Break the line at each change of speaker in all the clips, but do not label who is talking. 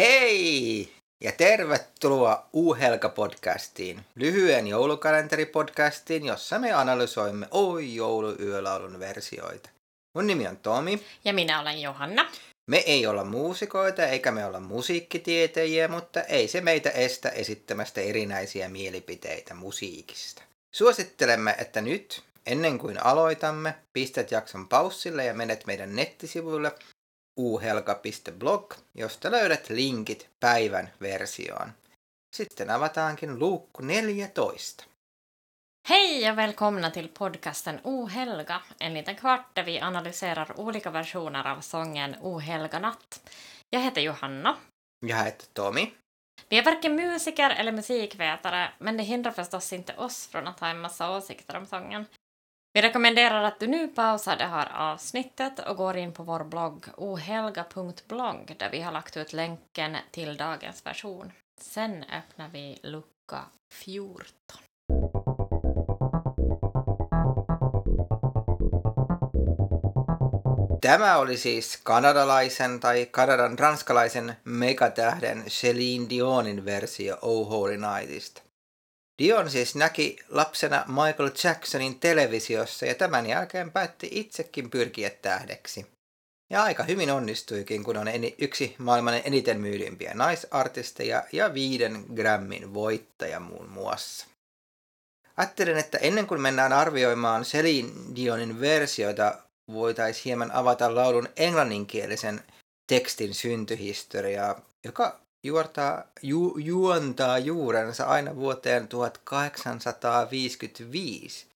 Hei! Ja tervetuloa U-Helka-podcastiin, lyhyen joulukalenteripodcastiin, jossa me analysoimme Oi jouluyölaulun versioita. Mun nimi on Tomi.
Ja minä olen Johanna.
Me ei olla muusikoita eikä me olla musiikkitietäjiä, mutta ei se meitä estä esittämästä erinäisiä mielipiteitä musiikista. Suosittelemme, että nyt, ennen kuin aloitamme, pistät jakson paussille ja menet meidän nettisivuille uhelka.blog, josta löydät linkit päivän versioon. Sitten avataankin luukku 14.
Hej och välkomna till podcasten Ohelga, en liten kvart där vi analyserar olika versioner av sången Ohelga natt. Jag heter Johanna.
Jag heter Tommy.
Vi är varken musiker eller musikvetare, men det hindrar förstås inte oss från att ha en massa åsikter om sången. Vi rekommenderar att du nu pausar det här avsnittet och går in på vår blogg ohelga.blogg där vi har lagt ut länken till dagens version. Sen öppnar vi lucka 14.
Tämä oli siis kanadalaisen tai Kanadan ranskalaisen megatähden Celine Dionin versio Oh Holy Nightista. Dion siis näki lapsena Michael Jacksonin televisiossa ja tämän jälkeen päätti itsekin pyrkiä tähdeksi. Ja aika hyvin onnistuikin, kun on eni, yksi maailman eniten myydympiä naisartisteja ja viiden Grammin voittaja muun muassa. Ajattelen, että ennen kuin mennään arvioimaan Celine Dionin versioita, voitaisiin hieman avata laulun englanninkielisen tekstin syntyhistoriaa, joka juortaa, ju, juontaa juurensa aina vuoteen 1855,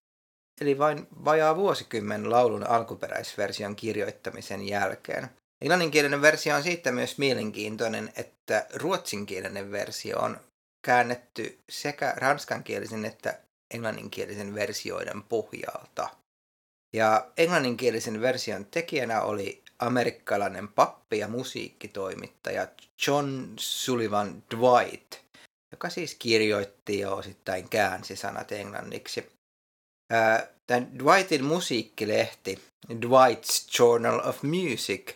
eli vain vajaa vuosikymmen laulun alkuperäisversion kirjoittamisen jälkeen. Englanninkielinen versio on siitä myös mielenkiintoinen, että ruotsinkielinen versio on käännetty sekä ranskankielisen että englanninkielisen versioiden pohjalta. Ja englanninkielisen version tekijänä oli amerikkalainen pappi ja musiikkitoimittaja John Sullivan Dwight, joka siis kirjoitti ja osittain käänsi sanat englanniksi. Tämän Dwightin musiikkilehti Dwight's Journal of Music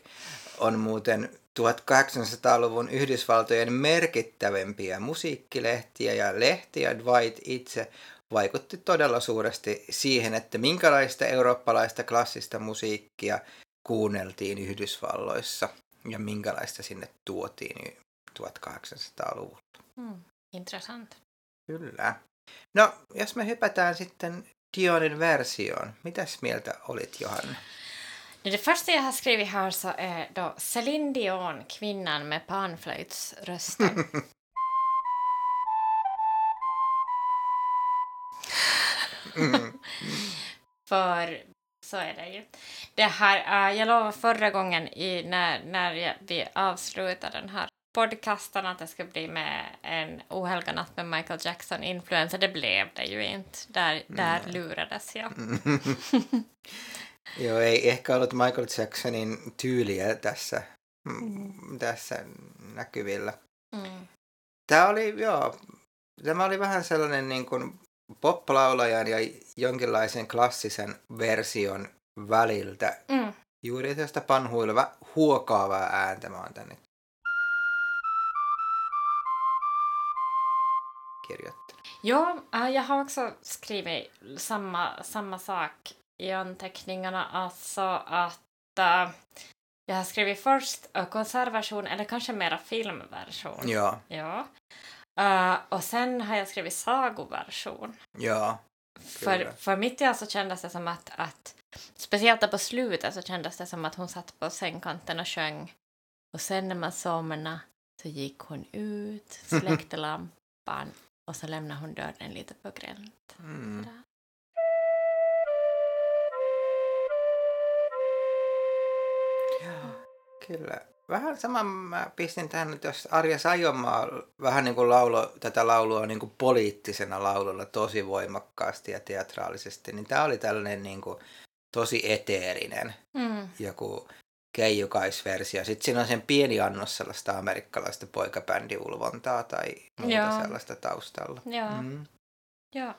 on muuten 1800-luvun Yhdysvaltojen merkittävimpiä musiikkilehtiä ja lehtiä Dwight itse vaikutti todella suuresti siihen, että minkälaista eurooppalaista klassista musiikkia kuunneltiin Yhdysvalloissa ja minkälaista sinne tuotiin 1800-luvulla.
Mm, intressant.
Kyllä. No, jos me hypätään sitten Dionin versioon, mitäs mieltä olit Johanna?
Det första jag har skrivit här så är då Céline Dion, kvinnan med panflöjtsrösten. mm. För så är det ju. Det här, uh, jag lovade förra gången i, när, när vi avslutade den här podcasten att det skulle bli med en ohelga natt med Michael Jackson-influencer. Det blev det ju inte. Där, där mm. lurades jag.
Joo, ei ehkä ollut Michael Jacksonin tyyliä tässä, mm. tässä näkyvillä. Mm. Tämä oli, joo, tämä oli vähän sellainen niin kuin poplaulajan ja jonkinlaisen klassisen version väliltä. Mm. Juuri tästä panhuileva huokaavaa ääntä mä oon tänne kirjoittanut.
Ja, äh, jag har också skrivit samma, samma sak i anteckningarna, alltså att äh, jag har skrivit först konsertversion eller kanske mera filmversion.
Ja.
ja. Uh, och sen har jag skrivit sagoversion.
Ja.
För, för mitt i allt så kändes det som att, att speciellt på slutet så kändes det som att hon satt på sängkanten och sjöng. Och sen när man somnade så gick hon ut, släckte lampan och så lämnade hon dörren lite på gränt. Mm.
Ja, kyllä. Vähän sama mä pistin tähän, että jos Arja Sajomaa vähän niin kuin laulo, tätä laulua niin kuin poliittisena laululla tosi voimakkaasti ja teatraalisesti, niin tämä oli tällainen niin kuin tosi eteerinen mm. joku keijukaisversio. Sitten siinä on sen pieni annos sellaista amerikkalaista poikabändiulvontaa tai muuta Joo. sellaista taustalla.
Joo. Mm. Joo.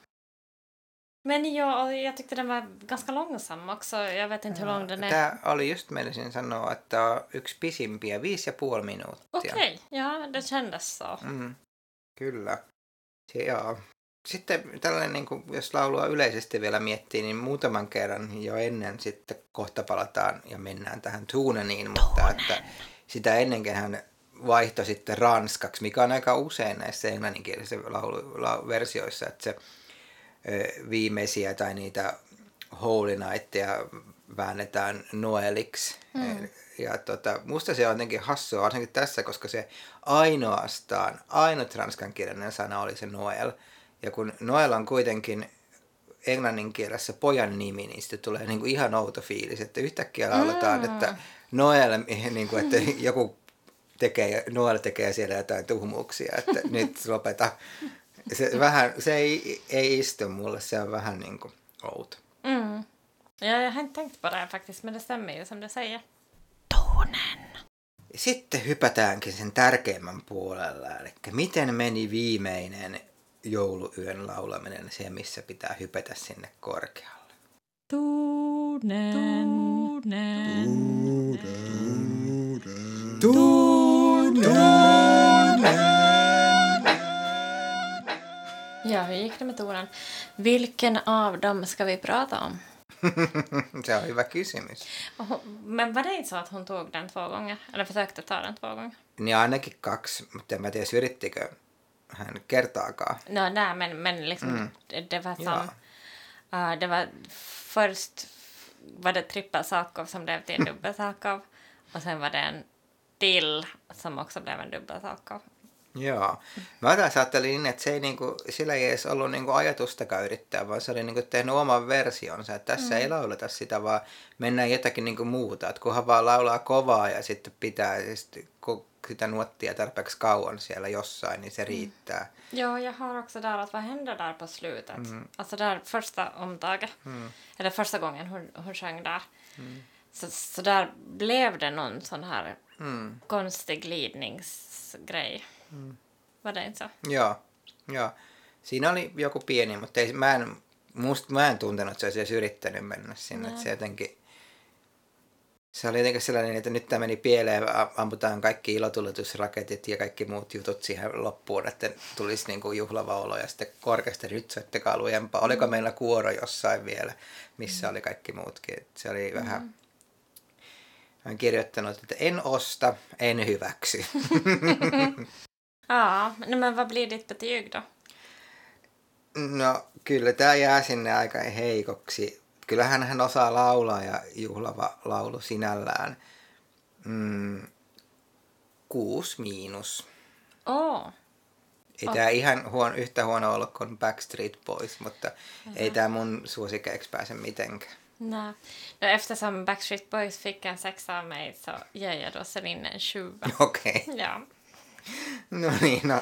Men ja, och jag tyckte den var ganska långsam också. Jag vet inte hur lång den är.
Tämä oli just meinasin sanoa, että yksi pisimpiä, viisi ja puoli minuuttia.
Okej, ja det kändes så.
Mm, kyllä. Se, joo. Sitten tällainen, niin kuin, jos laulua yleisesti vielä miettii, niin muutaman kerran jo ennen sitten kohta palataan ja mennään tähän Tuuneniin, mutta että sitä ennenkin hän vaihtoi sitten ranskaksi, mikä on aika usein näissä englanninkielisissä laulu, la, versioissa, että se viimeisiä tai niitä Holy Nightteja väännetään Noeliksi. Mm. Ja tota, musta se on jotenkin hassua, varsinkin tässä, koska se ainoastaan, ainut ranskankielinen sana oli se Noel. Ja kun Noel on kuitenkin englannin kielessä pojan nimi, niin sitten tulee niin kuin ihan outo fiilis, että yhtäkkiä lauletaan, mm. että Noel, niin kuin, että joku tekee, Noel tekee siellä jotain tuhmuuksia, että nyt lopeta. Se, vähän, se ei, ei istu mulle, se on vähän niin kuin outo.
Mm. Ja, jag har inte tänkt på det faktiskt, men det stämmer ju som du säger. Tonen.
Sitten hypätäänkin sen tärkeimmän puolella, eli miten meni viimeinen jouluyön laulaminen, se missä pitää hypätä sinne korkealle.
Tonen. Tonen. Ja, tonen? Vilken av dem ska vi prata om?
se on hyvä kysymys.
Men var det inte så att hon tog den två gånger? Eller försökte ta den två gånger?
Niin ainakin kaksi, mutta en mä tiedä, yrittikö hän kertaakaan.
No, nej, men, men liksom, mm. det, var som... Uh, det var först var det trippelsakov som blev till en dubbelsakov och sen var det en till som också blev en dubbelsakov.
Joo. Mä taas ajattelin niin, että se ei niinku, sillä ei edes ollut niinku ajatustakaan yrittää, vaan se oli niinku tehnyt oman versionsa. Että tässä mm. ei lauleta sitä, vaan mennään jotakin niinku muuta. Että kunhan vaan laulaa kovaa ja sitten pitää sitten sitä nuottia tarpeeksi kauan siellä jossain, niin se mm. riittää.
Mm. Ja, jag har också där att vad händer där på slutet? Mm. Alltså där första omtaget, mm. eller första gången hon, hon sjöng där. Mm. Så, så där blev det någon sån här mm. konstig glidningsgrej. Mm. Så?
Joo, joo. Siinä oli joku pieni, mutta ei, mä, en, must, mä en tuntenut, että se olisi edes yrittänyt mennä sinne. Että se jotenkin, se oli jotenkin sellainen, että nyt tämä meni pieleen, amputaan kaikki ilotuletusraketit ja kaikki muut jutut siihen loppuun, että tulisi niin kuin juhlava olo ja sitten korkeasti nyt soittakaa lujempaa. Oliko mm. meillä kuoro jossain vielä, missä mm. oli kaikki muutkin. Että se oli vähän, mm. Hän kirjoittanut, että en osta, en hyväksy.
Ja, men vad blir ditt betyg då?
No kyllä tämä jää sinne aika heikoksi. Kyllähän hän osaa laulaa ja juhlava laulu sinällään. Mm, kuusi miinus.
Oh.
Ei oh. tämä ihan huon, yhtä huono ollut kuin Backstreet Boys, mutta mm-hmm. ei tämä mun suosikeiksi pääse mitenkään.
Nej. No, eftersom Backstreet Boys fick en sexa av mig så ger jag då Celine en sjua.
Okei.
Okay. Ja.
No niin, no,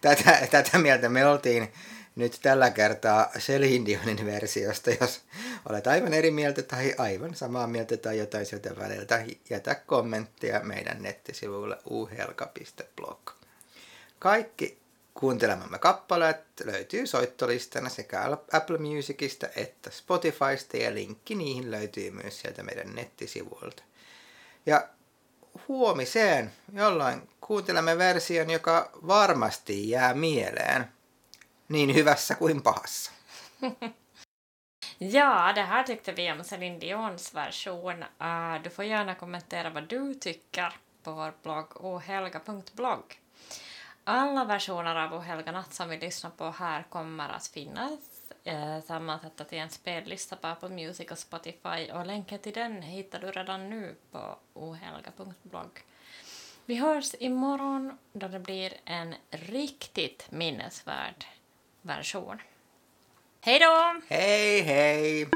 tätä, tätä mieltä me oltiin nyt tällä kertaa Celine Dionin versiosta. Jos olet aivan eri mieltä tai aivan samaa mieltä tai jotain sieltä väliltä, jätä kommenttia meidän nettisivuille uhelka.blog. Kaikki kuuntelemamme kappaleet löytyy soittolistana sekä Apple Musicista että Spotifysta ja linkki niihin löytyy myös sieltä meidän nettisivuilta. Ja huomiseen jollain kuuntelemme version, joka varmasti jää mieleen niin hyvässä kuin pahassa.
Ja, det här tyckte vi om Celine Dions version. Uh, du får gärna kommentera vad du tycker på vår blogg ohelga.blogg. Alla versioner av Ohelga natt som vi lyssnar på här kommer att finnas eh, sammansatta till en spellista på Apple Music och Spotify och länken till den hittar du redan nu på ohelga.blogg. Vi hörs imorgon då det blir en riktigt minnesvärd version. Hej då!
Hej, hej!